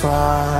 far